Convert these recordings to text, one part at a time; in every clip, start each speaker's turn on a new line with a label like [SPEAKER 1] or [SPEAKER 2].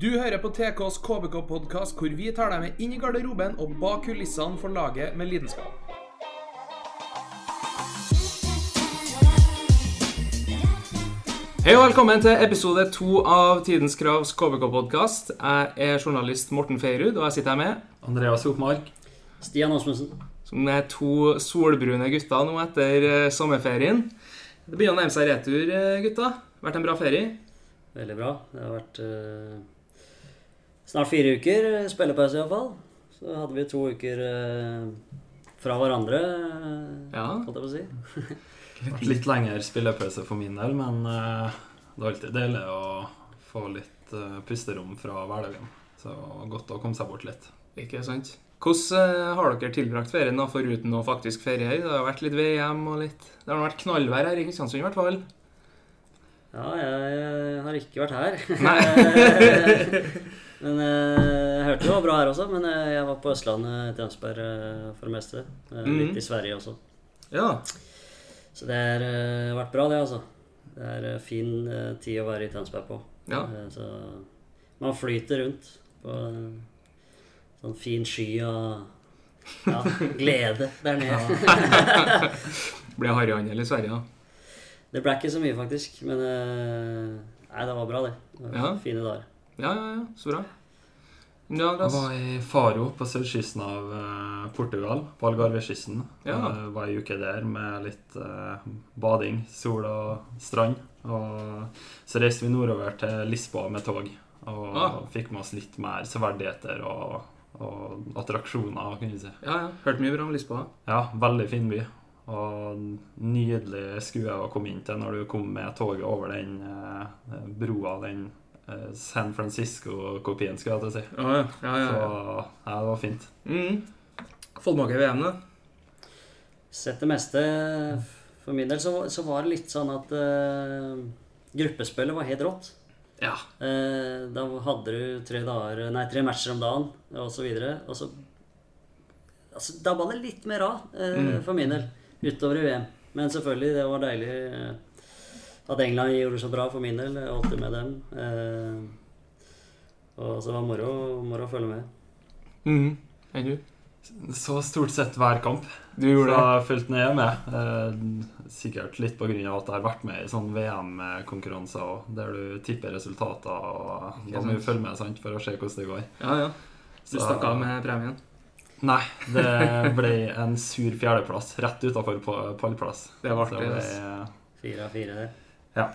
[SPEAKER 1] Du hører på TKs KBK-podkast, hvor vi tar deg med inn i garderoben og bak kulissene for laget med lidenskap. Hei og velkommen til episode to av Tidens Kravs KBK-podkast. Jeg er journalist Morten Feirud, og jeg sitter her med
[SPEAKER 2] Andreas Hopmark.
[SPEAKER 3] Stian Asmussen.
[SPEAKER 1] som er to solbrune gutter nå etter eh, sommerferien. Det begynner å nærme seg retur, gutter. gutta. Vært en bra ferie?
[SPEAKER 3] Veldig bra. Det har vært eh, snart fire uker eh, spillepause iallfall. Så hadde vi to uker eh, fra hverandre, eh,
[SPEAKER 1] Ja.
[SPEAKER 3] holdt jeg på å si.
[SPEAKER 2] Litt lengre spillepause for min del, men eh, det er alltid deilig å få litt eh, pusterom fra hverdagen. Så godt å komme seg bort litt.
[SPEAKER 1] Ikke sant? Hvordan har dere tilbrakt ferien da, foruten å faktisk ferie? Det har vært litt VM og litt Det har vært knallvær her i Kristiansund i hvert fall.
[SPEAKER 3] Ja, jeg, jeg har ikke vært her.
[SPEAKER 1] Nei.
[SPEAKER 3] men eh, jeg hørte det var bra her også. Men eh, jeg var på Østlandet, i Tønsberg, eh, for det meste. Eh,
[SPEAKER 1] Mhm.
[SPEAKER 3] Litt i Sverige også.
[SPEAKER 1] Ja.
[SPEAKER 3] Så det har eh, vært bra, det, altså. Det er eh, fin eh, tid å være i Tønsberg på.
[SPEAKER 1] Ja.
[SPEAKER 3] Eh, Så man flyter rundt på en sånn fin sky og ja, glede der nede.
[SPEAKER 1] Ble harryhandel i Sverige, da.
[SPEAKER 3] Det ble ikke så mye, faktisk. Men eh, nei, det var bra, det. det var
[SPEAKER 1] Ja.
[SPEAKER 3] Fine dager.
[SPEAKER 1] Ja, ja, ja. Så bra. Ja,
[SPEAKER 2] Jeg var i Faro på sørkysten av eh, Portugal, på Algarvekysten.
[SPEAKER 1] Ja.
[SPEAKER 2] Jeg var ei uke der med litt eh, bading, sol og strand. Og så reiste vi nordover til Lisboa med tog. Og
[SPEAKER 1] Ah.
[SPEAKER 2] fikk med oss litt mer severdigheter og, og attraksjoner, kan du si.
[SPEAKER 1] Ja, ja. Hørt mye bra om Lisboa.
[SPEAKER 2] Ja, veldig fin by. Og nydelig skue å komme inn til når du kom med toget over den eh, broa, den eh, San Francisco-kopien, skulle jeg til å si.
[SPEAKER 1] Ja, ja. ja, ja,
[SPEAKER 2] Så
[SPEAKER 1] ja.
[SPEAKER 2] det var fint.
[SPEAKER 1] Mm. i VM da?
[SPEAKER 3] Sett det meste For min del så, så var det litt sånn at uh, gruppespillet var helt rått.
[SPEAKER 1] Ja.
[SPEAKER 3] Uh, da hadde du tre, dager, nei, tre matcher om dagen og så videre. Og så altså, Da var det litt mer av uh,
[SPEAKER 1] Mm.
[SPEAKER 3] for min del utover i VM. Men selvfølgelig, det var deilig eh, at England gjorde det så bra for min del. Jeg holdt med dem. Eh, og så var det moro, moro å følge med.
[SPEAKER 1] Mm. Enn du?
[SPEAKER 2] Så stort sett hver kamp.
[SPEAKER 1] Du gjorde det?
[SPEAKER 2] fulgt nøye med. Eh, sikkert litt av at jeg har vært med i sånn VM-konkurranser der du tipper resultater. og Da må du følge med sant, for å se hvordan det går.
[SPEAKER 1] Ja, ja. Du
[SPEAKER 2] Så-
[SPEAKER 1] stakk av med premien?
[SPEAKER 2] Nei, det ble en sur fjerdeplass rett utafor pallplass.
[SPEAKER 1] Det var artig.
[SPEAKER 3] Fire av fire der.
[SPEAKER 2] Ja,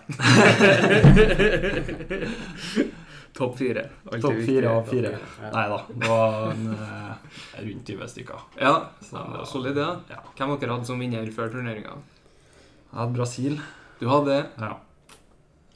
[SPEAKER 1] Topp fire.
[SPEAKER 2] Topp fire av fire. Nei da, det var en, eh, rundt 20 stykker.
[SPEAKER 1] Ja,
[SPEAKER 2] Så-
[SPEAKER 1] ja, det var solid, det. Ja.
[SPEAKER 2] Ja.
[SPEAKER 1] Hvem dere hadde som vinner før turneringa?
[SPEAKER 2] Jeg hadde Brasil.
[SPEAKER 1] Du hadde det?
[SPEAKER 2] Ja.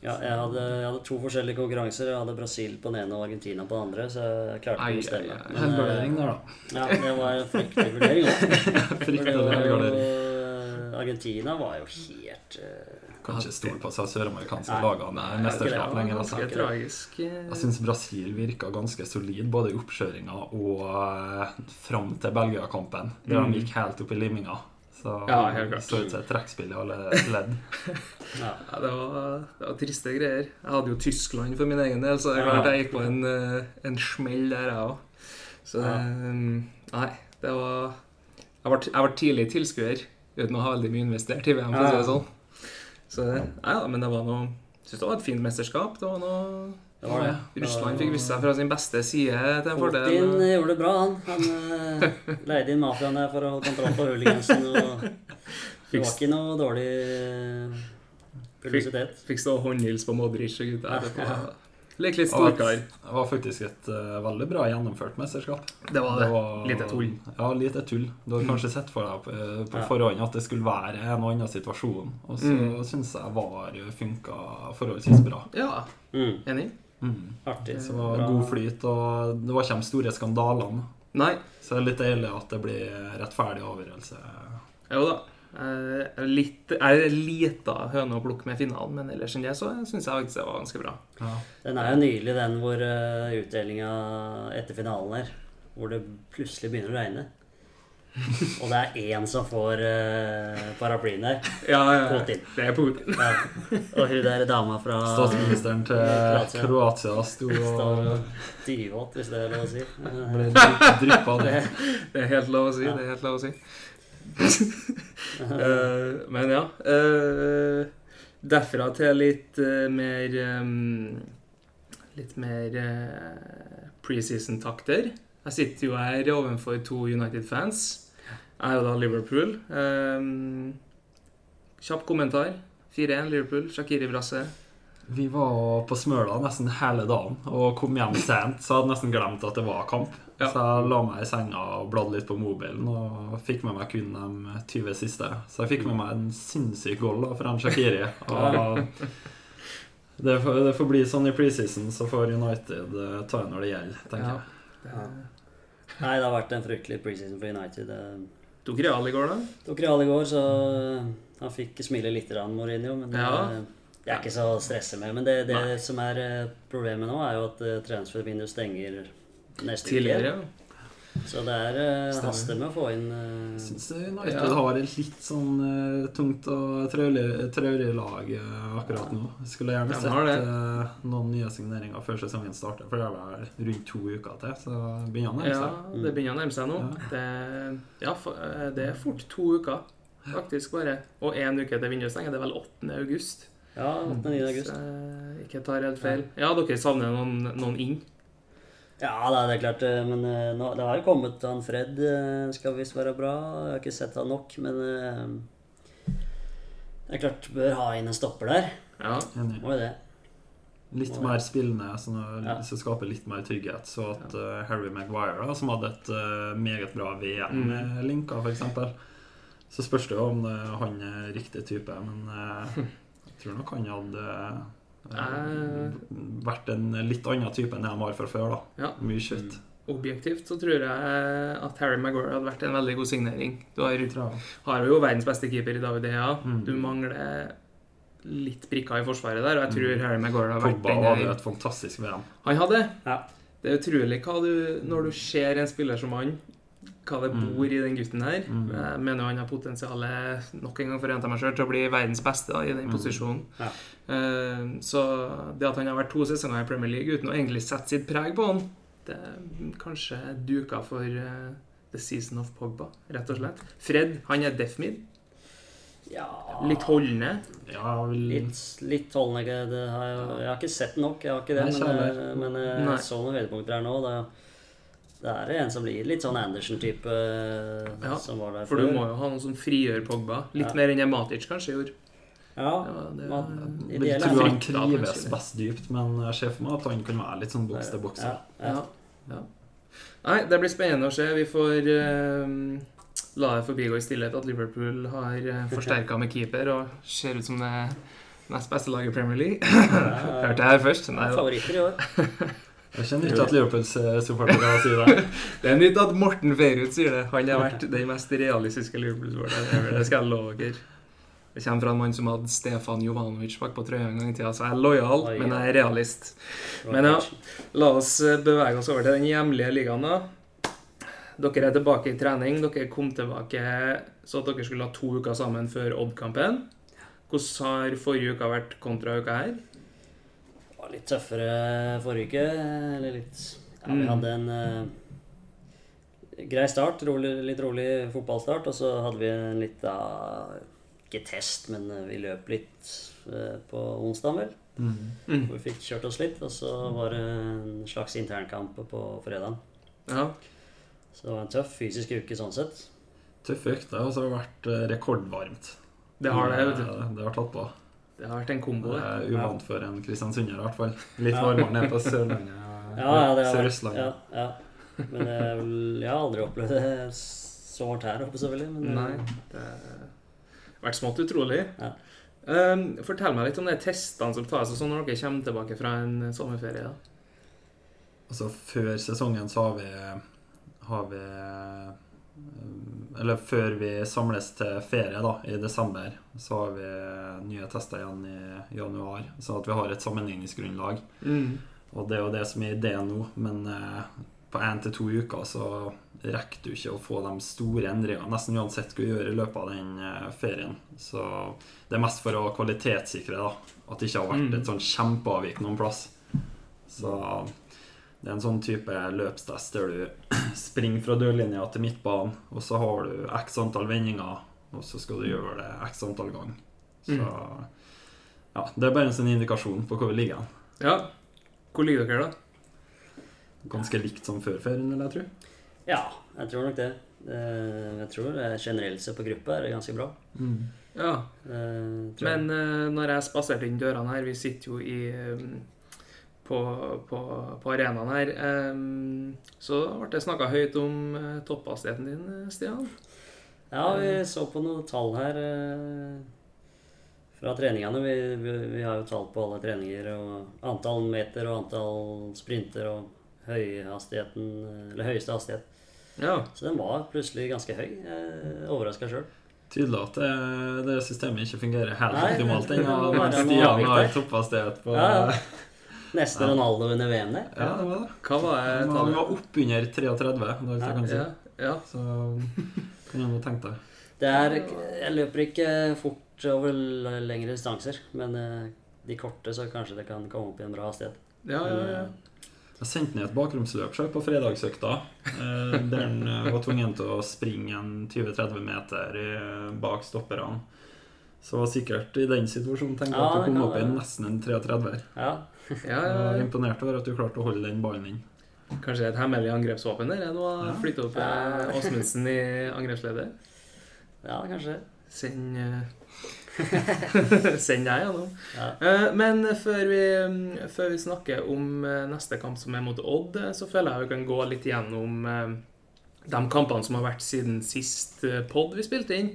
[SPEAKER 3] Ja, jeg hadde, jeg hadde to forskjellige konkurranser. Jeg hadde Brasil på den ene og Argentina på den andre. Så jeg klarte ei, å bestemme.
[SPEAKER 2] Helgardering der, da.
[SPEAKER 3] Ja, det var en fryktelig vurdering.
[SPEAKER 2] Fryktelig helgardering.
[SPEAKER 3] Argentina var jo helt eh,
[SPEAKER 2] Kan ikke stole på seg søramerikanske lagene i mesterskap lenger. Altså.
[SPEAKER 1] Tragisk.
[SPEAKER 2] Jeg syns Brasil virka ganske solid, både i oppkjøringa og uh, fram til Belgia-kampen. Der
[SPEAKER 1] Mm.
[SPEAKER 2] de gikk helt opp i liminga. Så
[SPEAKER 1] Ja, helt klart.
[SPEAKER 2] som et trekkspill i alle ledd.
[SPEAKER 3] ja.
[SPEAKER 1] Det var, det var triste greier. Jeg hadde jo Tyskland for min egen del, så det er klart jeg gikk på en, eh, en smell der, jeg òg. Så Nei, det var Jeg var, jeg var tidlig tilskuer uten å ha veldig mye investert i VM, for å si det sånn. Så nei da, men det var noe syns det var et fint mesterskap. Det var noe
[SPEAKER 3] var det.
[SPEAKER 1] Russland fikk vist seg fra sin beste side til en fordel.
[SPEAKER 3] Putin gjorde det bra, han. Han eh, leide inn mafiaen der for å holde kontroll på hooligansen. Og det var ikke noe dårlig eh, publisitet.
[SPEAKER 1] Fikk stå håndhils på Modric og gutta etterpå. Lek litt storkar.
[SPEAKER 2] Det var faktisk et uh, veldig bra gjennomført mesterskap.
[SPEAKER 1] Det var det. Lite tull.
[SPEAKER 2] Ja, lite tull. Du har kanskje sett for deg på, eh, på
[SPEAKER 3] Ja.
[SPEAKER 2] forhånd at det skulle være en og annen situasjon, og så
[SPEAKER 1] Mm.
[SPEAKER 2] syns jeg VAR funka forholdsvis bra.
[SPEAKER 1] Ja,
[SPEAKER 3] Mm,
[SPEAKER 1] enig?
[SPEAKER 2] Mm.
[SPEAKER 3] artig.
[SPEAKER 2] Så det var
[SPEAKER 3] Bra.
[SPEAKER 2] god flyt, og det var ikke de store skandalene.
[SPEAKER 1] Nei.
[SPEAKER 2] Så det er litt deilig at det blir rettferdig avgjørelse.
[SPEAKER 1] Jo da. Er litt, er lita høne å plukke med finalen, men ellers enn det så syns jeg faktisk det var ganske bra.
[SPEAKER 2] Ja.
[SPEAKER 3] Den er jo nylig, den hvor uh, utdelinga etter finalen her. Hvor det plutselig begynner å regne. Og det er én som får uh, paraplyen der.
[SPEAKER 1] Ja, ja.
[SPEAKER 3] Putin.
[SPEAKER 1] Det er Putin.
[SPEAKER 3] Ja. Og hun der dama fra
[SPEAKER 2] Statsministeren til
[SPEAKER 3] Kroatia.
[SPEAKER 2] Kroatia sto og
[SPEAKER 3] dyvåt, hvis det er lov å si. Eh,
[SPEAKER 2] ble dryppa ned.
[SPEAKER 1] Det er helt lov å si. Det er helt lov å si. Eh, men ja. Uh, derfra til litt uh, mer um, Litt mer preseason-takter. Jeg sitter jo her overfor to United-fans. Jeg er jo da Liverpool. Um, kjapp kommentar. 4-1 Liverpool. Shakiri Brasse.
[SPEAKER 2] Vi var på Smøla nesten hele dagen og kom hjem sent, så jeg hadde nesten glemt at det var kamp.
[SPEAKER 1] Ja.
[SPEAKER 2] Så jeg la meg i senga og bladde litt på mobilen og fikk med meg kun de 20 siste. Så jeg fikk med meg en sinnssyk goal da, fra en Shakiri. Og det får, det får bli sånn i preseason, så får United eh, ta det når det gjelder, tenker jeg.
[SPEAKER 3] Ja. Nei, det har vært en fryktelig preseason for United.
[SPEAKER 1] Tok Real i går, da?
[SPEAKER 3] tok Real i går, så han fikk smile litt, grann, Mourinho. Men
[SPEAKER 1] Ja.
[SPEAKER 3] eh, jeg er ikke så stressa med. Men det, det som er eh, problemet nå, er jo at transfervinduet stenger neste
[SPEAKER 1] Tidligere.
[SPEAKER 3] uke. Så det er uh, haster med å få inn uh,
[SPEAKER 2] syns United
[SPEAKER 1] Ja.
[SPEAKER 2] har et litt sånn uh, tungt og traurig lag uh, akkurat nå. Skulle gjerne sett
[SPEAKER 1] uh,
[SPEAKER 2] eh, noen nye signeringer før sesongen starter, for det er vel rundt to uker til. Så begynner han å nærme
[SPEAKER 1] Ja, det begynner å nærme seg nå.
[SPEAKER 2] Ja.
[SPEAKER 1] Det, ja, for- eh, det er fort to uker, faktisk bare. Og én uke til vinduet stenger. Det er vel 8. august.
[SPEAKER 3] Ja, 8.-9. August.
[SPEAKER 1] Så, ikke tar helt feil. Ja, dere savner noen, noen inn?
[SPEAKER 3] Ja, det er klart. eh, Men eh, nå, det har jo kommet han Fred. eh, Skal visst være bra. Jeg har ikke sett han nok, men Det er klart, bør ha inn en stopper der.
[SPEAKER 1] Ja.
[SPEAKER 3] Må jo det.
[SPEAKER 2] Litt mer spillende, sånn at
[SPEAKER 3] Ja.
[SPEAKER 2] så skaper litt mer trygghet. Så at eh, Harry Maguire, da, som hadde et meget bra VM
[SPEAKER 1] Mm.
[SPEAKER 2] med linker, f.eks., så spørs det jo om han er riktig type. Men jeg tror nok han hadde eh,
[SPEAKER 1] Eh.
[SPEAKER 2] vært en litt annen type enn det han var fra før. da
[SPEAKER 1] Ja.
[SPEAKER 2] Mye kjøtt.
[SPEAKER 1] Objektivt så tror jeg at Harry Maguire hadde vært en veldig god signering. Du har, har jo verdens beste keeper i David Hea.
[SPEAKER 2] Mm.
[SPEAKER 1] Du mangler litt brikker i forsvaret der, og jeg tror
[SPEAKER 2] Mm.
[SPEAKER 1] Harry Maguire har vært
[SPEAKER 2] Pogba hadde et fantastisk VM.
[SPEAKER 1] Han hadde.
[SPEAKER 3] Ja.
[SPEAKER 1] Det er utrolig hva du Når du ser en spiller som han, hva det
[SPEAKER 2] Mm.
[SPEAKER 1] bor i den gutten her.
[SPEAKER 2] Mm.
[SPEAKER 1] Jeg mener jo han har potensialet nok en gang for å gjenta meg selv, til å bli verdens beste da, i den
[SPEAKER 2] Mm.
[SPEAKER 1] posisjonen.
[SPEAKER 3] Ja.
[SPEAKER 1] Eh, så det at han har vært to sesonger i Premier League uten å egentlig sette sitt preg på han, det er kanskje duka for eh, the season of Pogba, rett og slett. Fred, han er deaf mid.
[SPEAKER 3] Ja
[SPEAKER 1] Litt holdende.
[SPEAKER 2] Ja, vel,
[SPEAKER 3] Litt, litt holdende. Det har jeg, jeg har ikke sett nok, jeg har ikke det.
[SPEAKER 2] Nei,
[SPEAKER 3] Men, eh, men jeg
[SPEAKER 1] Nei.
[SPEAKER 3] jeg så noen høydepunkter her nå. Det, det er en som blir litt sånn Andersen-type eh,
[SPEAKER 1] Ja,
[SPEAKER 3] som var der
[SPEAKER 1] For du må jo ha noen som frigjør Pogba. Litt
[SPEAKER 3] Ja.
[SPEAKER 1] mer enn det Matic kanskje gjorde.
[SPEAKER 3] Ja,
[SPEAKER 1] Ja, det,
[SPEAKER 3] Man-
[SPEAKER 2] jeg tror han trives best dypt, men jeg ser for meg at han kan være litt sånn boks til boks.
[SPEAKER 3] Ja, ja.
[SPEAKER 1] Ja, ja. Nei, det blir spennende å se. Vi får uh, la det forbigå i stillhet at Liverpool har uh, forsterka med keeper og ser ut som det nest beste laget i Premier League. Hørte jeg her først? Nei.
[SPEAKER 3] Favoritter i år.
[SPEAKER 2] Jeg kjenner ikke at Liverpools eh, supportere sier det.
[SPEAKER 1] Det er nytt at Morten Feirut sier det. Han har vært den mest realistiske Liverpool-supporteren. Det skal jeg love dere. Det kommer fra en mann som hadde Stefan Jovanovic bak på trøya en gang i tida, så jeg er lojal,
[SPEAKER 3] Oi,
[SPEAKER 1] men jeg er realist. Men ja, la oss eh, bevege oss over til den hjemlige ligaen, da. Dere er tilbake i trening. Dere kom tilbake så at dere skulle ha to uker sammen før Odd-kampen. Hvordan har forrige uke vært kontra uka her?
[SPEAKER 3] Det litt tøffere forrige uke. Eller litt Ja, vi
[SPEAKER 1] Mm.
[SPEAKER 3] hadde en eh, grei start. Rolig, litt rolig fotballstart. Og så hadde vi en lita Ikke test, men eh, vi løp litt eh, på onsdag, vel.
[SPEAKER 2] Mm.
[SPEAKER 1] Mm.
[SPEAKER 3] Hvor vi fikk kjørt oss litt. Og så var det en slags internkamp på fredag.
[SPEAKER 1] Ja.
[SPEAKER 3] Så det var en tøff fysisk uke sånn sett.
[SPEAKER 2] Tøffe økter, og så har det vært eh, rekordvarmt.
[SPEAKER 1] Det har det, vet du.
[SPEAKER 2] Det har tatt på.
[SPEAKER 1] Det har vært en kombo,
[SPEAKER 2] Det er uvant for en kristiansunder, i hvert fall. Litt varmere nede på Sørlandet.
[SPEAKER 3] Ja,
[SPEAKER 2] Sør-Østlandet.
[SPEAKER 3] ja, ja. Men vel- jeg har aldri opplevd det så varmt her oppe, selvfølgelig. Men, eh,
[SPEAKER 1] Nei. Det har vært smått utrolig.
[SPEAKER 3] Ja.
[SPEAKER 1] Um, fortell meg litt om de testene som tas sånn når dere kommer tilbake fra en sommerferie. da.
[SPEAKER 2] Altså, før sesongen så har vi Har vi eh, Eller før vi samles til ferie, da, i desember, så har vi nye tester igjen i januar. Sånn at vi har et sammenligningsgrunnlag.
[SPEAKER 1] Mm.
[SPEAKER 2] Og det er jo det som er ideen nå, men eh, på én til to uker så rekker du ikke å få de store endringene, nesten uansett hva du gjør i løpet av den eh, ferien. Så det er mest for å kvalitetssikre da, at det ikke har vært
[SPEAKER 1] Mm.
[SPEAKER 2] et sånn kjempeavvik noen plass. Så det er en sånn type løpstest der du springer fra dørlinja til midtbanen, og så har du x antall vendinger, og så skal du gjøre det x antall ganger. Så ja, det er bare en sånn indikasjon på hvor vi ligger. hen.
[SPEAKER 1] Ja. Hvor ligger dere, da?
[SPEAKER 2] Ganske likt som før ferien, vil jeg tro.
[SPEAKER 3] Ja, jeg tror nok det. Eh, Jeg tror eh, generelt sett på gruppa er det ganske bra.
[SPEAKER 1] Ja.
[SPEAKER 3] Eh.
[SPEAKER 1] Men når jeg spaserte inn dørene her Vi sitter jo i på, på, på arenaen her. så ble det snakka høyt om eh, topphastigheten din, eh, Stian.
[SPEAKER 3] Ja, vi så på noen tall her eh, fra treningene. Vi, vi, vi har jo tall på alle treninger og antall meter og antall sprinter og høyhastigheten, eller høyeste hastighet.
[SPEAKER 1] Ja.
[SPEAKER 3] Så den var plutselig ganske høy. Overraska sjøl.
[SPEAKER 2] Tydelig at det, det systemet ikke fungerer helt optimalt ennå. Stian har
[SPEAKER 3] toppastighet
[SPEAKER 2] topphastighet på
[SPEAKER 3] Ja,
[SPEAKER 2] ja.
[SPEAKER 3] Ja. Ronaldo under VM, det.
[SPEAKER 2] det var det.
[SPEAKER 1] Hva var det
[SPEAKER 2] Han
[SPEAKER 1] tallet?
[SPEAKER 2] var oppunder 33, det er alt jeg kan si.
[SPEAKER 1] Ja, ja.
[SPEAKER 2] Så kan jeg nå tenke deg.
[SPEAKER 3] Det er Jeg løper ikke fort over lengre distanser, men eh, de korte, så kanskje det kan komme opp i en bra hastighet.
[SPEAKER 1] ja, ja, ja.
[SPEAKER 2] Jeg sendte ned et bakromsløp selv på fredagsøkta. eh, Der han eh, var tvungen til å springe en 20-30 meter bak stopperne. Så var sikkert i den situasjonen tenkte jeg
[SPEAKER 3] Ja,
[SPEAKER 2] at du kom opp i nesten en 33-er.
[SPEAKER 3] Ja,
[SPEAKER 1] ja,
[SPEAKER 2] Jeg
[SPEAKER 1] ja,
[SPEAKER 2] var
[SPEAKER 1] ja.
[SPEAKER 2] imponert over at du klarte å holde den ballen inn.
[SPEAKER 1] Kanskje et hemmelig angrepsvåpen der? Nå har
[SPEAKER 2] Ja.
[SPEAKER 1] flytta opp eh, Åsmundsen i angrepsleder.
[SPEAKER 3] ja kanskje.
[SPEAKER 1] Send eh, Send deg gjennom.
[SPEAKER 3] Ja.
[SPEAKER 1] Eh, Men før vi, før vi snakker om neste kamp, som er mot Odd, så føler jeg vi kan gå litt gjennom de kampene som har vært siden sist eh, pod vi spilte inn.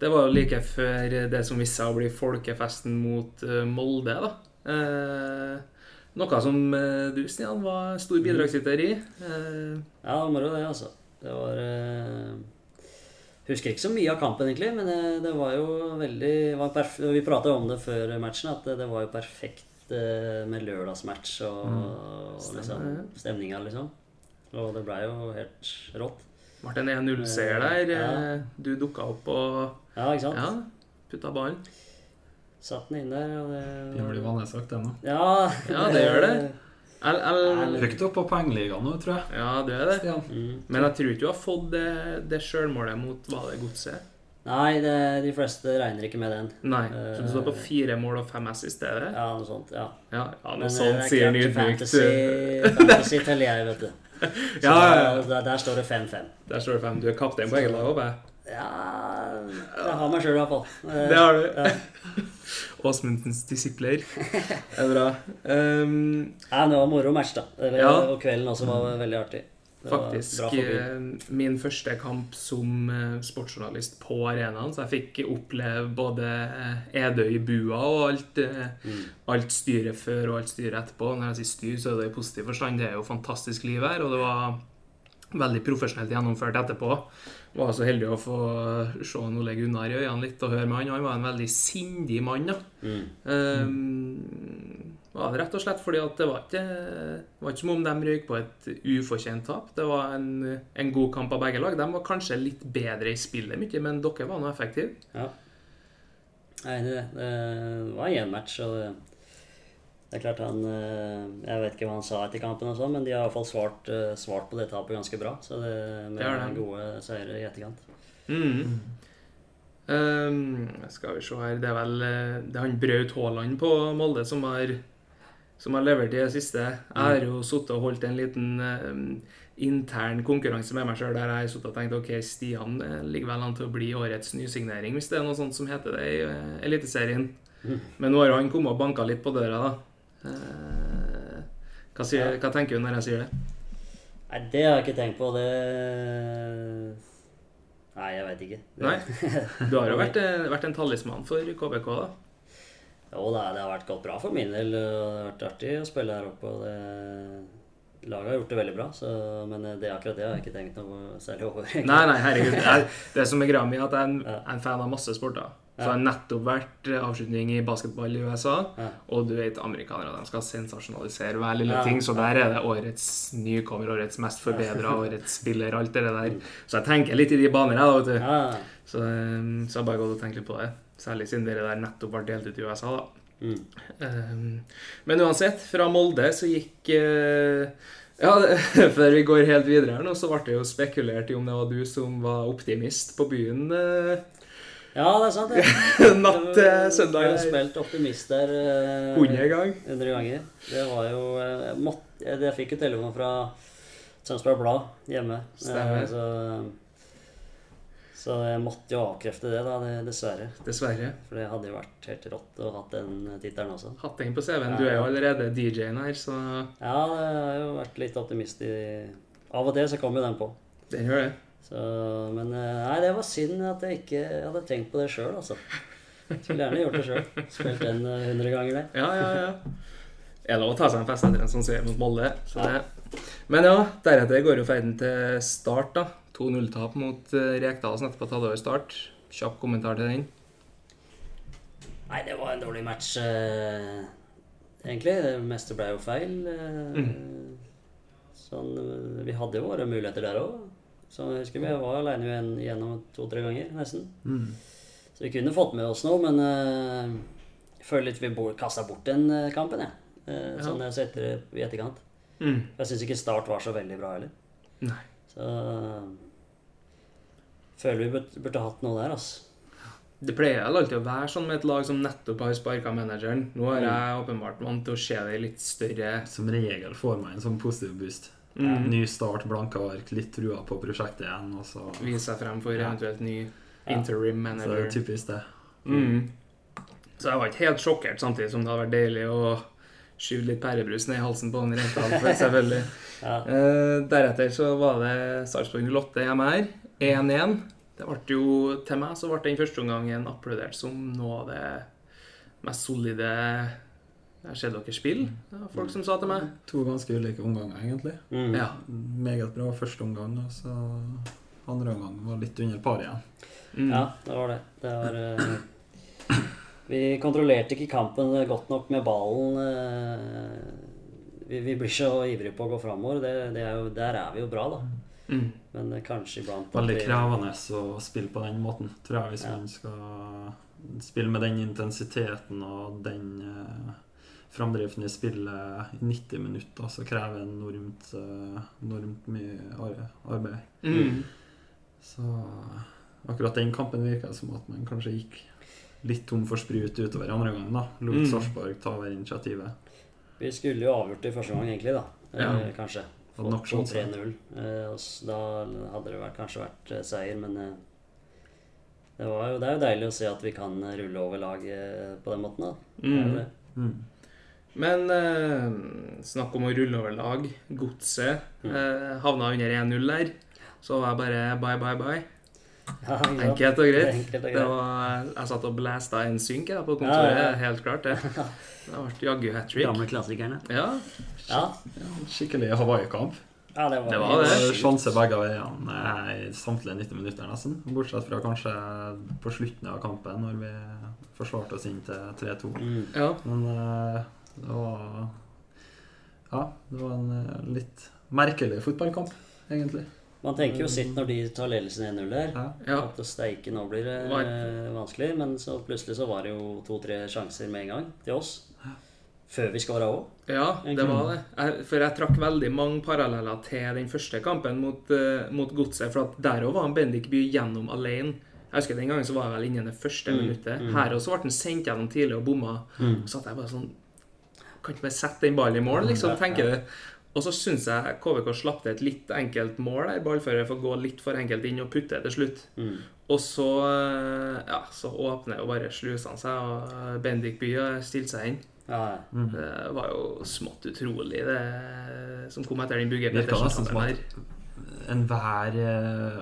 [SPEAKER 1] Det var jo like før det som viste seg å bli folkefesten mot eh, Molde. da. Eh, Noe som eh, du, Stian, var stor bidragsyter i. Eh,
[SPEAKER 3] Ja, moro det, altså. Det var eh, Husker ikke så mye av kampen, egentlig, men det, det var jo veldig var Vi prata om det før matchen, at det, det var jo perfekt med lørdagsmatch og, og
[SPEAKER 1] Stemmer
[SPEAKER 3] liksom, stemninga, liksom. Og det blei jo helt rått.
[SPEAKER 1] ble en 1-0-seier der.
[SPEAKER 3] Ja.
[SPEAKER 1] Eh, Du dukka opp og
[SPEAKER 3] Ja, ikke sant?
[SPEAKER 1] ja, putta ballen.
[SPEAKER 3] Satt den inn der, og det
[SPEAKER 2] Det blir vanesagt, sagt, det nå.
[SPEAKER 3] Ja,
[SPEAKER 1] Ja, det gjør det. El, el,
[SPEAKER 2] Høyt opp på pengeligaen nå, tror jeg.
[SPEAKER 1] ja, det er det.
[SPEAKER 3] Mm.
[SPEAKER 1] Men jeg tror ikke du har fått det, det sjølmålet mot Var det Godset?
[SPEAKER 3] Nei, det, de fleste regner ikke med den.
[SPEAKER 1] Nei. Så du står på fire mål og fem ass i stedet?
[SPEAKER 3] Ja, noe sånt. ja.
[SPEAKER 1] Ja, ja noe
[SPEAKER 3] Men,
[SPEAKER 1] sånt
[SPEAKER 3] er
[SPEAKER 1] sier Nydvik.
[SPEAKER 3] Fantasy, fantasy teller jeg, vet du. Så
[SPEAKER 1] Ja, ja, ja.
[SPEAKER 3] Der, der står det 5-5.
[SPEAKER 1] Der står det 5. Du er kaptein på eget lag, òg.
[SPEAKER 3] Ja Jeg har meg sjøl, i hvert fall.
[SPEAKER 1] Det har du.
[SPEAKER 3] Ja.
[SPEAKER 1] Åsmundsens disipler. Det er bra. Um,
[SPEAKER 3] Ja, det var moro match, da. Eller,
[SPEAKER 1] Ja.
[SPEAKER 3] Og kvelden også var veldig artig.
[SPEAKER 1] Faktisk eh, min første kamp som eh, sportsjournalist på arenaen, så jeg fikk oppleve både eh, Edøy i bua og alt,
[SPEAKER 3] Mm.
[SPEAKER 1] alt styret før og alt styret etterpå. Når jeg sier styr, så er det i positiv forstand. Det er jo fantastisk liv her, og det var veldig profesjonelt gjennomført etterpå. Var så heldig å få se Ole Gunnar i øynene litt og høre med han. Han var en veldig sindig mann. da.
[SPEAKER 3] Mm.
[SPEAKER 1] Um, var det rett og slett fordi at det var ikke, var ikke som om de røyk på et ufortjent tap. Det var en, en god kamp av begge lag. De var kanskje litt bedre i spillet mye, men dere var nå effektive.
[SPEAKER 3] Ja. Jeg er enig i det. Det var en match, og det, det er klart han eh, Jeg vet ikke hva han sa etter kampen, og sånn, men de har iallfall svart, eh, svart på det tapet ganske bra. Så det, med
[SPEAKER 1] Det er de.
[SPEAKER 3] gode seire i etterkant.
[SPEAKER 1] Mm. Um, skal vi se her Det er vel eh, det er han Braut Haaland på Molde som har, som har levert i det siste. Jeg har jo sittet og holdt en liten eh, intern konkurranse med meg sjøl der jeg har sittet og tenkt ok, Stian eh, ligger vel an til å bli årets nysignering, hvis det er noe sånt som heter det i uh, Eliteserien.
[SPEAKER 3] Mhm.
[SPEAKER 1] Men nå har han kommet og banka litt på døra, da. Uh, hva, sier,
[SPEAKER 3] Ja.
[SPEAKER 1] hva tenker du når jeg sier det?
[SPEAKER 3] Nei, det har jeg ikke tenkt på. Det Nei, jeg veit ikke. Det-
[SPEAKER 1] Nei. Du har jo vært, vært en talisman for KBK, da.
[SPEAKER 3] Jo da, det har vært gått bra for min del. Det har vært artig å spille her oppe. det... laget har gjort det veldig bra, så, men det akkurat det har jeg ikke tenkt noe særlig over. egentlig.
[SPEAKER 1] Nei, nei, herregud. Det, er, det som er greia mi, at jeg er en,
[SPEAKER 3] Ja.
[SPEAKER 1] en fan av masse sporter. Så
[SPEAKER 3] Ja.
[SPEAKER 1] har nettopp vært eh, avslutning i basketball i USA.
[SPEAKER 3] Ja.
[SPEAKER 1] Og du vet, amerikanere de skal sensasjonalisere hver lille
[SPEAKER 3] Ja.
[SPEAKER 1] ting. Så der er det årets nykommer, årets mest forbedra, årets spiller, alt det der. Så jeg tenker litt i de baner, jeg, da, vet du. Så, eh, så jeg bare gått og tenkt litt på det. Særlig siden dere der nettopp ble delt ut i USA, da.
[SPEAKER 3] mm.
[SPEAKER 1] Um, Men uansett, fra Molde så gikk uh, Ja, før vi går helt videre her nå, så ble det jo spekulert i om det var du som var optimist på byen Uh,
[SPEAKER 3] ja, det er sant, det.
[SPEAKER 1] natt til søndag.
[SPEAKER 3] Jeg har
[SPEAKER 1] der.
[SPEAKER 3] spilt optimist der uh,
[SPEAKER 1] 100 gang.
[SPEAKER 3] 100 ganger. Det var jo eh, Jeg, måtte, jeg, jeg fikk jo telefon fra Tønsberg Blad hjemme.
[SPEAKER 1] Stemmer.
[SPEAKER 3] Eh, Så, så jeg måtte jo avkrefte det, da, dessverre.
[SPEAKER 1] Dessverre.
[SPEAKER 3] For det hadde jo vært helt rått å ha hatt den tittelen også.
[SPEAKER 1] Hatt den på CV-en. Du er jo allerede DJ-en her, så
[SPEAKER 3] Ja, det har jo vært litt optimist i Av og til så kommer jo den på.
[SPEAKER 1] den gjør det.
[SPEAKER 3] Så, men eh, nei, det var synd at jeg ikke hadde tenkt på det sjøl, altså. Skulle gjerne gjort det sjøl. Spilt den hundre ganger, det.
[SPEAKER 1] Ja, ja, ja. Det er lov å ta seg en fest etter en sånn seier mot Molde. Så det. Men ja, deretter går jo ferden til start, da. 2-0-tap mot uh, Rekdal som etterpå tatt over start. Kjapp kommentar til den.
[SPEAKER 3] Nei, det var en dårlig match, eh, egentlig. Det meste ble jo feil. eh, Sånn, eh, vi hadde jo våre muligheter der òg. Så jeg husker vi var alene igjennom gjennom to-tre ganger, nesten.
[SPEAKER 2] Mm.
[SPEAKER 3] Så vi kunne fått med oss noe, men eh, jeg føler litt vi kasta bort den eh, kampen, jeg. Ja. sånn jeg setter det i etterkant.
[SPEAKER 1] Mm.
[SPEAKER 3] Jeg syns ikke Start var så veldig bra heller.
[SPEAKER 1] Nei.
[SPEAKER 3] Så føler vi burde, hatt noe der, altså.
[SPEAKER 1] Det pleier vel alltid å være sånn med et lag som nettopp har sparka manageren. Nå er jeg åpenbart vant til å se det litt større
[SPEAKER 2] Som regel får man en sånn positiv boost.
[SPEAKER 1] mm,
[SPEAKER 2] Ny start, blanke ark, litt trua på prosjektet igjen. Og så,
[SPEAKER 1] Vise seg frem for eventuelt ny
[SPEAKER 3] Ja.
[SPEAKER 1] interim
[SPEAKER 2] så det er typisk det.
[SPEAKER 1] Mm. Så jeg var ikke helt sjokkert, samtidig som det hadde vært deilig å skyve litt pærebrus ned i halsen på en Rekdal, for selvfølgelig.
[SPEAKER 3] Ja.
[SPEAKER 1] Eh, deretter så var det Sarpsborg 08 hjemme her. 1-1. Det ble jo, Til meg så ble den første omgangen applaudert som noe av det mest solide jeg har sett dere spille. Det var folk som sa til meg.
[SPEAKER 2] To ganske ulike omganger, egentlig.
[SPEAKER 3] Mm.
[SPEAKER 1] Ja.
[SPEAKER 2] Meget bra første omgang, og så andre omgang var litt under par igjen.
[SPEAKER 1] Mm.
[SPEAKER 3] Ja, det var det. Det var uh, Vi kontrollerte ikke kampen godt nok med ballen. Uh, vi, vi blir så ivrige på å gå framover. Det, det er jo, der er vi jo bra, da.
[SPEAKER 1] Mm.
[SPEAKER 3] Men eh, kanskje iblant
[SPEAKER 2] Veldig krevende å spille på den måten, tror jeg, hvis
[SPEAKER 3] Ja.
[SPEAKER 2] man skal spille med den intensiteten og den eh, framdriften i spillet i 90 minutter, så krever det enormt, eh, enormt mye arbeid.
[SPEAKER 1] Mm.
[SPEAKER 2] Så akkurat den kampen virka som at man kanskje gikk litt tom for sprut utover andre gang. da. Lot
[SPEAKER 1] Mm.
[SPEAKER 2] Sarpsborg ta over initiativet.
[SPEAKER 3] Vi skulle jo avgjort det i første gang, egentlig, da.
[SPEAKER 1] Ja.
[SPEAKER 3] Eh, kanskje.
[SPEAKER 2] Nok
[SPEAKER 3] Få 3-0. Eh, da hadde det vært, kanskje vært eh, seier, men eh, det, var jo, det er jo deilig å se at vi kan rulle over laget på den måten, da. Det
[SPEAKER 1] Mm.
[SPEAKER 3] det.
[SPEAKER 2] Mm.
[SPEAKER 1] Men eh, snakk om å rulle over lag. Godset
[SPEAKER 3] Mm.
[SPEAKER 1] eh, havna under 1-0 der. Så var jeg bare bye, bye, bye.
[SPEAKER 3] Ja?
[SPEAKER 1] Enkelt og greit.
[SPEAKER 3] Enkelt og
[SPEAKER 1] Det
[SPEAKER 3] greit.
[SPEAKER 1] var, jeg satt og blæsta en synk jeg, på kontoret.
[SPEAKER 3] Ja, ja, ja.
[SPEAKER 1] Helt klart, det. Det ble jaggu hat trick.
[SPEAKER 3] Gamle klassikerne.
[SPEAKER 1] Ja.
[SPEAKER 3] Ja.
[SPEAKER 2] Skikkelig Hawaii-kamp.
[SPEAKER 3] ja, det var,
[SPEAKER 1] Det var det.
[SPEAKER 2] Sjanse begge veiene eh, i samtlige 90 minutter, nesten. Bortsett fra kanskje på slutten av kampen, når vi forsvarte oss inn til 3-2.
[SPEAKER 3] Mm.
[SPEAKER 1] ja.
[SPEAKER 2] Men eh, det var Ja, det var en eh, litt merkelig fotballkamp, egentlig.
[SPEAKER 3] Man tenker jo sitt når de tar ledelsen 1-0 der.
[SPEAKER 2] Ja.
[SPEAKER 3] At steike, nå blir det eh, vanskelig. Men så plutselig så var det jo to-tre sjanser med en gang til oss. Før vi skåra òg.
[SPEAKER 1] Ja, det var det. Jeg, for jeg trakk veldig mange paralleller til den første kampen mot, uh, mot Godset. For at der òg var han Bendik By gjennom alene. Jeg husker Den gangen så var jeg vel inne i det første
[SPEAKER 3] Mm,
[SPEAKER 1] minuttet.
[SPEAKER 3] mm.
[SPEAKER 1] Her også ble han sendt gjennom tidlig og bomma.
[SPEAKER 3] Mm.
[SPEAKER 1] Så satt jeg bare sånn Kan ikke bare sette den ballen i mål, liksom, tenker du. Og så syns jeg KVK slapp til et litt enkelt mål der. Ballfører får gå litt for enkelt inn og putte til slutt.
[SPEAKER 3] Mm.
[SPEAKER 1] Og så, eh, ja, så åpner jo bare slusene seg, og Bendik By stilte seg inn.
[SPEAKER 3] Ja, ja.
[SPEAKER 2] Mm.
[SPEAKER 1] Det var jo smått utrolig, det som kom etter den Bugge Pettersen-kampen
[SPEAKER 2] enhver eh,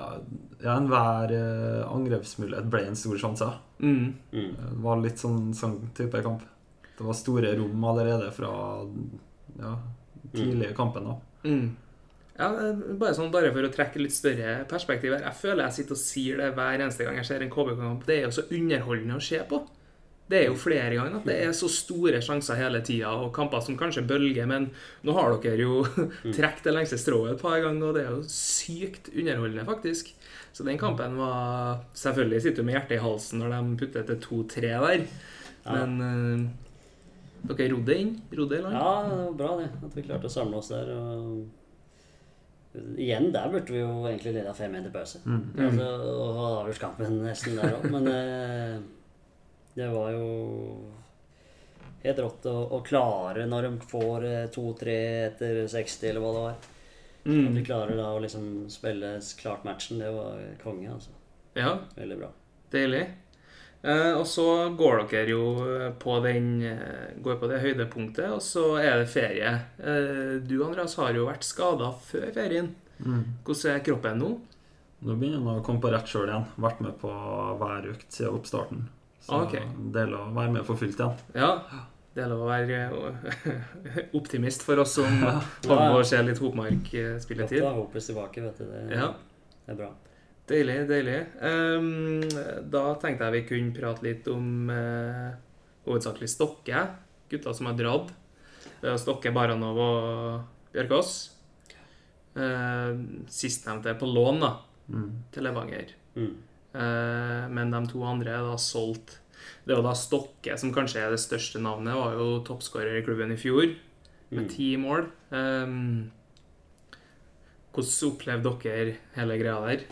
[SPEAKER 2] ja, enhver eh, angrepsmulighet ble en stor sjanse.
[SPEAKER 1] Mm.
[SPEAKER 3] Mm.
[SPEAKER 2] Det var litt sånn, sånn type kamp. Det var store rom allerede fra ja, tidlig i kampen. da.
[SPEAKER 1] Mm. Ja, bare sånn, bare for å trekke litt større perspektiv her. Jeg føler jeg sitter og sier det hver eneste gang jeg ser en KBK-kamp. Det er jo så underholdende å se på. Det er jo flere ganger at det er så store sjanser hele tida, og kamper som kanskje bølger, men nå har dere jo trukket det lengste strået et par ganger, og det er jo sykt underholdende, faktisk. Så den kampen var Selvfølgelig sitter du med hjertet i halsen når de putter til 2-3 der, men eh, dere rodde inn? Rodde i land?
[SPEAKER 3] Ja, det var bra det. At vi klarte å samle oss der. Og igjen, der burde vi jo egentlig leda 5-1 til pause.
[SPEAKER 2] Mm.
[SPEAKER 3] Altså, og ha avgjort kampen nesten der òg. Men eh, det var jo helt rått å, å klare når de får eh, 2-3 etter 60, eller hva det var. At
[SPEAKER 1] Mm.
[SPEAKER 3] de klarer da å liksom spille klart matchen, det var konge, altså.
[SPEAKER 1] Ja,
[SPEAKER 3] Veldig bra.
[SPEAKER 1] Deilig. Eh, og så går dere jo på den eh, Går på det høydepunktet, og så er det ferie. Eh, du, Andreas, har jo vært skada før ferien.
[SPEAKER 2] Mm.
[SPEAKER 1] Hvordan er kroppen nå?
[SPEAKER 2] Nå begynner han å komme på rett sjøl igjen. Vært med på hver økt siden oppstarten. Så
[SPEAKER 1] det
[SPEAKER 2] gjelder å være med for fullt igjen.
[SPEAKER 1] Ja, det er lov å være eh, optimist for oss som
[SPEAKER 3] kommer
[SPEAKER 1] holder på å se litt
[SPEAKER 3] Godt
[SPEAKER 1] Hopmark-spilletid.
[SPEAKER 3] å ha Hopes tilbake, vet du. Det,
[SPEAKER 1] Ja.
[SPEAKER 3] det er bra.
[SPEAKER 1] Deilig, deilig. Um, da tenkte jeg vi kunne prate litt om uh, hovedsakelig Stokke. Gutta som har dratt. Stokke, Baranov og Bjørkås. Uh, Sistnevnte er på lån da,
[SPEAKER 2] Mm.
[SPEAKER 1] til Levanger.
[SPEAKER 3] Mm.
[SPEAKER 1] Uh, men de to andre er da solgt. Det er jo da Stokke som kanskje er det største navnet. Var jo toppskårer i klubben i fjor med
[SPEAKER 3] Mm.
[SPEAKER 1] ti mål. Um, hvordan opplevde dere hele greia der?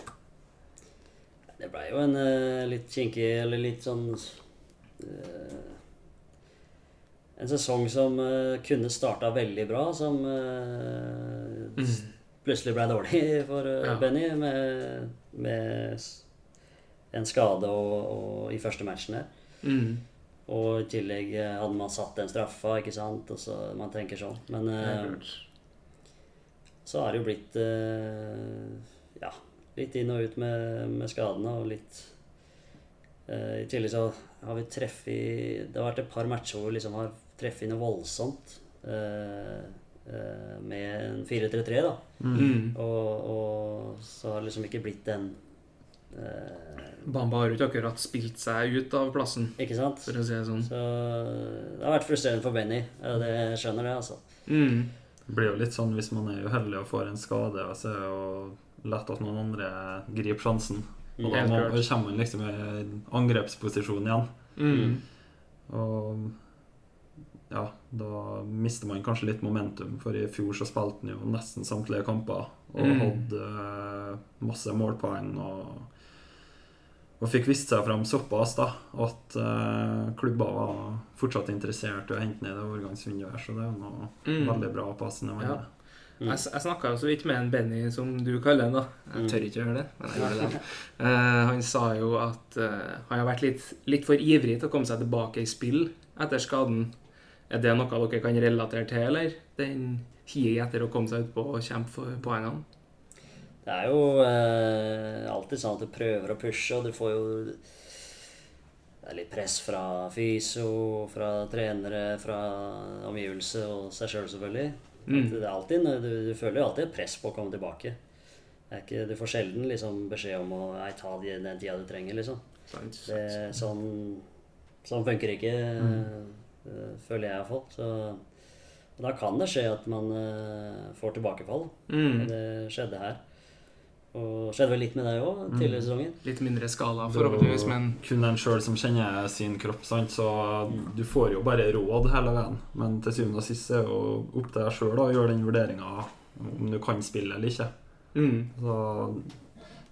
[SPEAKER 3] Det blei jo en uh, litt kinkig, eller litt sånn uh, En sesong som uh, kunne starta veldig bra, som
[SPEAKER 1] Mm.
[SPEAKER 3] plutselig blei dårlig for
[SPEAKER 1] Ja.
[SPEAKER 3] Benny med, med en skade og, og i første matchen der.
[SPEAKER 1] Mm.
[SPEAKER 3] Og i tillegg hadde man satt den straffa, ikke sant, og så man tenker sånn. Men
[SPEAKER 1] er
[SPEAKER 3] så har det jo blitt ja, litt inn og ut med, med skadene og litt eh, I tillegg så har vi treffet Det har vært et par matcher hvor vi liksom har treffet noe voldsomt eh, eh, med en 4-3-3, da.
[SPEAKER 1] Mm.
[SPEAKER 3] Og, og så har det liksom ikke blitt den eh,
[SPEAKER 1] Bamba har jo ikke akkurat spilt seg ut av plassen,
[SPEAKER 3] Ikke sant?
[SPEAKER 1] for å si det sånn.
[SPEAKER 3] Så det har vært frustrerende for Benny. Det skjønner det, altså.
[SPEAKER 1] Mm.
[SPEAKER 2] Det blir jo litt sånn hvis man er uheldig og får en skade, så er det jo lett at noen andre griper sjansen. Og da må, kommer man liksom i angrepsposisjon igjen.
[SPEAKER 1] Mm.
[SPEAKER 2] Og ja, da mister man kanskje litt momentum, for i fjor så spilte han jo nesten samtlige kamper og
[SPEAKER 1] Mm.
[SPEAKER 2] hadde eh, masse målpoeng og og fikk vist seg fram såpass da at uh, klubber var fortsatt interessert i å hente ned det overgangsvinduet. her, Så det er noe
[SPEAKER 1] Mm.
[SPEAKER 2] veldig bra passende med
[SPEAKER 1] Ja.
[SPEAKER 3] Mm.
[SPEAKER 1] Jeg, jeg snakka jo så vidt med en Benny, som du kaller han. da Jeg
[SPEAKER 3] Mm.
[SPEAKER 1] tør ikke å gjøre det, men jeg gjør det. Eh, han sa jo at uh, han har vært litt, litt for ivrig til å komme seg tilbake i spill etter skaden. Er det noe dere kan relatere til, eller? Den higet etter å komme seg utpå og kjempe for poengene?
[SPEAKER 3] Det er jo eh, alltid sånn at du prøver å pushe, og du får jo Det er litt press fra fysio, fra trenere, fra omgivelse og seg sjøl, selv, selvfølgelig.
[SPEAKER 1] Mm.
[SPEAKER 3] Det er alltid, du, du føler jo alltid et press på å komme tilbake. Det ikke, du får sjelden liksom beskjed om å nei, ta de- den tida du trenger, liksom. Det, sånn, sånn funker ikke, eh, føler jeg iallfall. Så og da kan det skje at man eh, får tilbakefall.
[SPEAKER 1] Mm.
[SPEAKER 3] Det skjedde her. Og skjedde vel litt med deg òg tidligere i sesongen.
[SPEAKER 1] Litt mindre skala, forhåpentligvis, men
[SPEAKER 2] kun en sjøl som kjenner sin kropp, sant? så du får jo bare råd hele veien. Men til syvende og sist er det jo opp til deg sjøl å gjøre den vurderinga om du kan spille eller ikke.
[SPEAKER 1] mm.
[SPEAKER 2] Så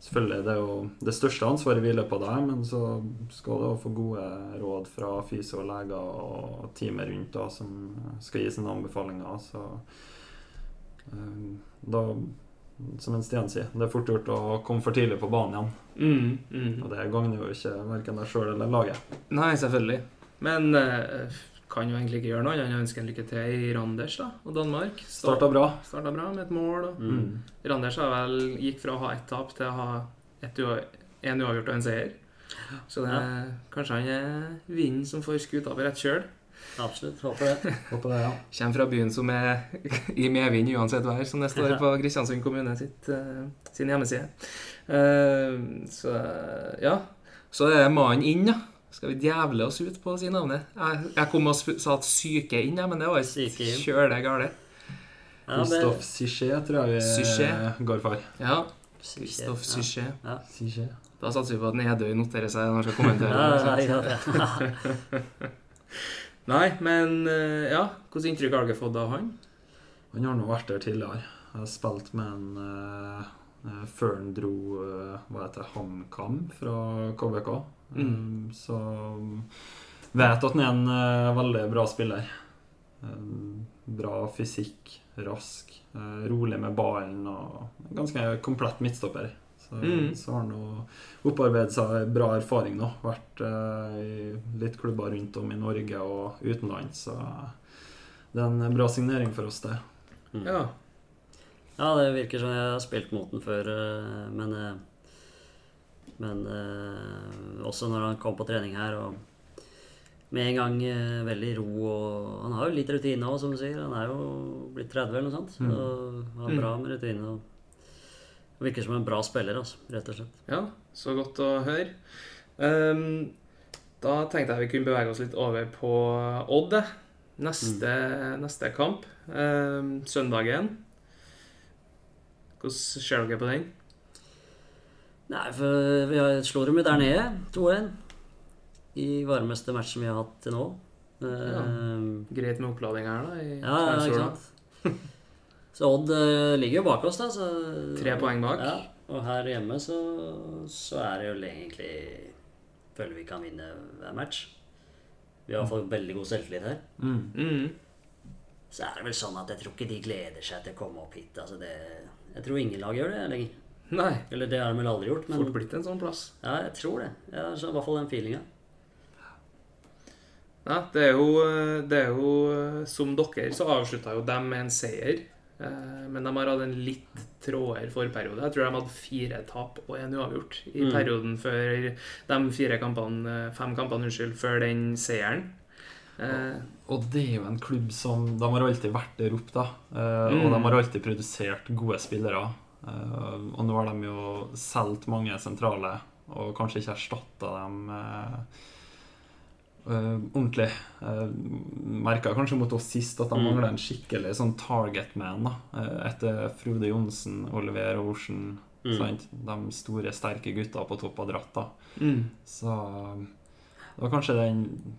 [SPEAKER 2] selvfølgelig, det er jo det største ansvaret hviler på deg, men så skal du få gode råd fra fysio og leger og teamet rundt da, som skal gi sine anbefalinger. Så eh, da som en Stian sier, det er fort gjort å komme for tidlig på banen igjen.
[SPEAKER 1] Mm. Mm.
[SPEAKER 2] Og det gagner jo ikke verken deg sjøl eller laget.
[SPEAKER 1] Nei, selvfølgelig. Men eh, kan jo egentlig ikke gjøre noe annet enn å ønske en lykke til i Randers da, og Danmark.
[SPEAKER 2] Starta bra.
[SPEAKER 1] Starta bra med et mål. Og
[SPEAKER 3] Mm.
[SPEAKER 1] Randers har vel gikk fra å ha ett tap til å ha en uavgjort og en seier. Så det, er kanskje han er vinden som får skuta på rett kjøl.
[SPEAKER 3] Absolutt. Håper det.
[SPEAKER 2] Håper det, ja.
[SPEAKER 1] Kommer fra byen som er i medvind uansett vær, som det står på Kristiansund kommune sitt, eh, sin hjemmeside. Eh, så ja. Så er det mannen inn, ja. Skal vi djevle oss ut på å si navnet? Jeg, jeg kom og sa at syke inn, ja, men det var
[SPEAKER 3] inn.
[SPEAKER 1] kjøle gale.
[SPEAKER 3] Kristoff
[SPEAKER 2] Christophe tror jeg vi
[SPEAKER 1] Sichet.
[SPEAKER 2] går for.
[SPEAKER 1] Ja.
[SPEAKER 3] Kristoff
[SPEAKER 1] Kristoffer
[SPEAKER 3] Ja.
[SPEAKER 1] Sysje. Da satser vi på at Nedøy noterer seg når han skal kommentere.
[SPEAKER 3] Ja, ja, ja, ja.
[SPEAKER 1] Nei, men eh, ja. Hvilket inntrykk har dere fått av han?
[SPEAKER 2] Han har nå vært der tidligere. Jeg har spilt med han eh, eh, før han dro uh, hva heter HamKam fra KBK.
[SPEAKER 1] Mm.
[SPEAKER 2] Um, så vet at han er en uh, veldig bra spiller. Um, bra fysikk, rask, rolig med ballen og ganske komplett midtstopper. Så,
[SPEAKER 1] Mm.
[SPEAKER 2] så har han opparbeidet seg bra erfaring nå. Vært eh, i litt klubber rundt om i Norge og utenlands. Så det er en bra signering for oss, det.
[SPEAKER 3] Mm.
[SPEAKER 1] Ja.
[SPEAKER 3] Ja, det virker som jeg har spilt mot den før, eh, men eh, Men eh, også når han kom på trening her og med en gang eh, veldig ro og Han har jo litt rutine òg, som du sier. Han er jo blitt 30 eller noe sånt.
[SPEAKER 2] Mm.
[SPEAKER 3] Og har bra med rutine. og Virker som en bra spiller, altså, rett og slett.
[SPEAKER 1] Ja, så godt å høre. Um, da tenkte jeg vi kunne bevege oss litt over på Odd. Neste, Neste, neste kamp, um, søndagen. Hvordan ser dere på den?
[SPEAKER 3] Nei, for vi har- slår dem jo der nede, 2-1. I varmeste matchen vi har hatt til nå. Eh,
[SPEAKER 1] Greit med opplading her, da? I
[SPEAKER 3] Ja, ja, ikke sant. Så Odd eh, ligger jo bak oss, da. Så,
[SPEAKER 1] Tre poeng bak.
[SPEAKER 3] Ja, og her hjemme så, så er det jo egentlig Føler vi kan vinne hver match. Vi har fått veldig god selvtillit her.
[SPEAKER 2] Mm.
[SPEAKER 1] Mm.
[SPEAKER 3] Så er det vel sånn at jeg tror ikke de gleder seg til å komme opp hit. Altså det, jeg tror ingen lag gjør det lenger.
[SPEAKER 1] Nei.
[SPEAKER 3] Eller det har de vel aldri gjort, men
[SPEAKER 1] Fort blitt en sånn plass.
[SPEAKER 3] ja, jeg tror det. Jeg har så i hvert fall den feelinga.
[SPEAKER 1] Ja, det er jo, det er jo Som dere så avslutta jo dem med en seier. Eh, Men de har hatt en litt trådere forperiode. Jeg tror de hadde fire tap og en uavgjort i
[SPEAKER 3] Mm.
[SPEAKER 1] perioden før de fire kampene, fem kampene unnskyld, før den seieren. Og,
[SPEAKER 2] Og det er jo en klubb som De har alltid vært der oppe, da. Eh,
[SPEAKER 1] Mm.
[SPEAKER 2] Og de har alltid produsert gode spillere. Eh, og nå har de jo solgt mange sentrale, og kanskje ikke erstatta dem eh, eh, ordentlig. Uh, Merka kanskje mot oss sist at de
[SPEAKER 3] Mm.
[SPEAKER 2] mangler en skikkelig sånn target man. da uh, Etter Frode Johnsen, Oliver Ocean,
[SPEAKER 3] Mm.
[SPEAKER 2] sant? de store, sterke gutta på topp av dratt. da
[SPEAKER 1] mm.
[SPEAKER 2] så det var kanskje den,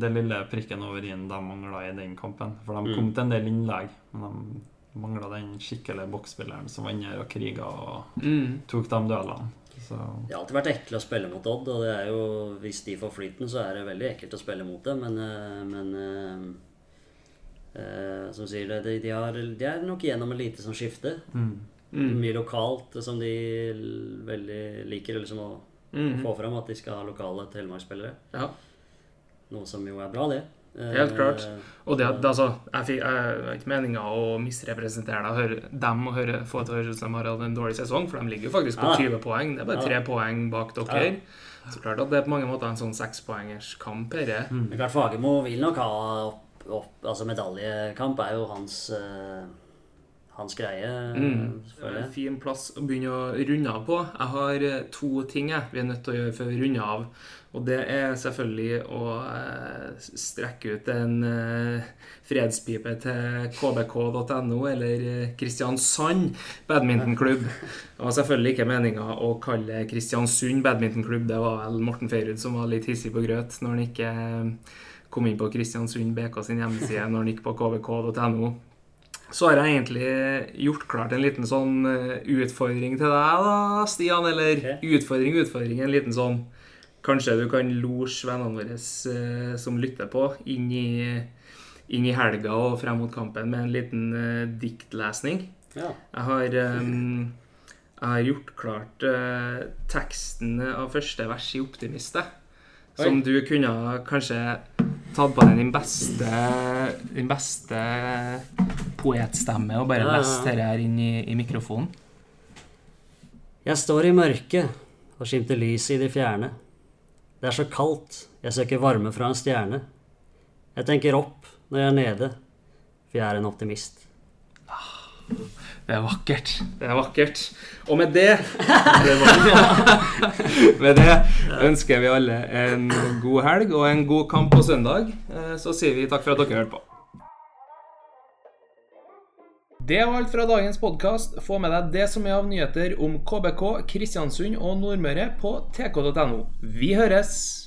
[SPEAKER 2] det lille prikken over i-en de mangla i den kampen. For de
[SPEAKER 3] Mm.
[SPEAKER 2] kom til en del innlegg, men de mangla den skikkelige boksspilleren som var inne og kriga og
[SPEAKER 1] Mm.
[SPEAKER 2] tok de duellene. Så
[SPEAKER 3] Det har alltid vært ekkelt å spille mot Odd, og det er jo, hvis de får flyten, så er det veldig ekkelt å spille mot dem, men, eh, men eh, eh, Som sier det, de, de, har, de er nok gjennom en lite sånn skifte.
[SPEAKER 2] mm.
[SPEAKER 1] Mm.
[SPEAKER 3] Mye lokalt som de veldig liker liksom å
[SPEAKER 1] Mm.
[SPEAKER 3] få fram, at de skal ha lokale telemarksspillere.
[SPEAKER 1] Ja.
[SPEAKER 3] Noe som jo er bra, det. Eh,
[SPEAKER 1] Helt klart. Og det, det altså, jeg, fikk, jeg ikke meninga å misrepresentere deg og høre dem og høre, få det til å høres ut som de har hatt en dårlig sesong, for de ligger jo faktisk på
[SPEAKER 3] Ja.
[SPEAKER 1] 20 poeng. Det er bare
[SPEAKER 3] Ja.
[SPEAKER 1] tre poeng bak dere. Så klart at det er på mange måter en sånn sekspoengerskamp her.
[SPEAKER 3] Mm. Klart Fagermo vil nok ha opp, opp Altså medaljekamp er jo hans eh, hans greie,
[SPEAKER 1] Mm.
[SPEAKER 3] føler jeg.
[SPEAKER 1] Fin plass å begynne å runde av på. Jeg har eh, to ting jeg, vi er nødt til å gjøre før vi runder av. Og det er selvfølgelig å eh, strekke ut en eh, fredspipe til kbk.no eller Kristiansand badmintonklubb. Det var selvfølgelig ikke meninga å kalle Kristiansund badmintonklubb. Det var vel Morten Feirud som var litt hissig på grøt når han ikke kom inn på Kristiansund BK sin hjemmeside når han gikk på kbk.no. Så har jeg egentlig gjort klart en liten sånn eh, utfordring til deg, da, Stian. Eller
[SPEAKER 3] okay.
[SPEAKER 1] utfordring, utfordring. En liten sånn Kanskje du kan losje vennene våre eh, som lytter på, inn i, inn i helga og frem mot kampen med en liten uh, diktlesning.
[SPEAKER 3] Ja.
[SPEAKER 1] Jeg har, um, jeg har gjort klart eh, teksten av første vers i 'Optimiste'. Som du kunne kanskje tatt på deg din beste, din beste poetstemme og bare
[SPEAKER 3] Ja, ja, ja.
[SPEAKER 1] lest dette her inn i, i mikrofonen.
[SPEAKER 3] Jeg står i mørket og skimter lyset i det fjerne. Det er så kaldt, jeg søker varme fra en stjerne. Jeg tenker opp når jeg er nede, for jeg er en optimist.
[SPEAKER 1] Det er vakkert. Det er vakkert. Og med det Med det ønsker vi alle en god helg og en god kamp på søndag. Eh, Så sier vi takk for at dere hørte på. Det var alt fra dagens podkast. Få med deg det som er av nyheter om KBK, Kristiansund og Nordmøre på tk.no. Vi høres!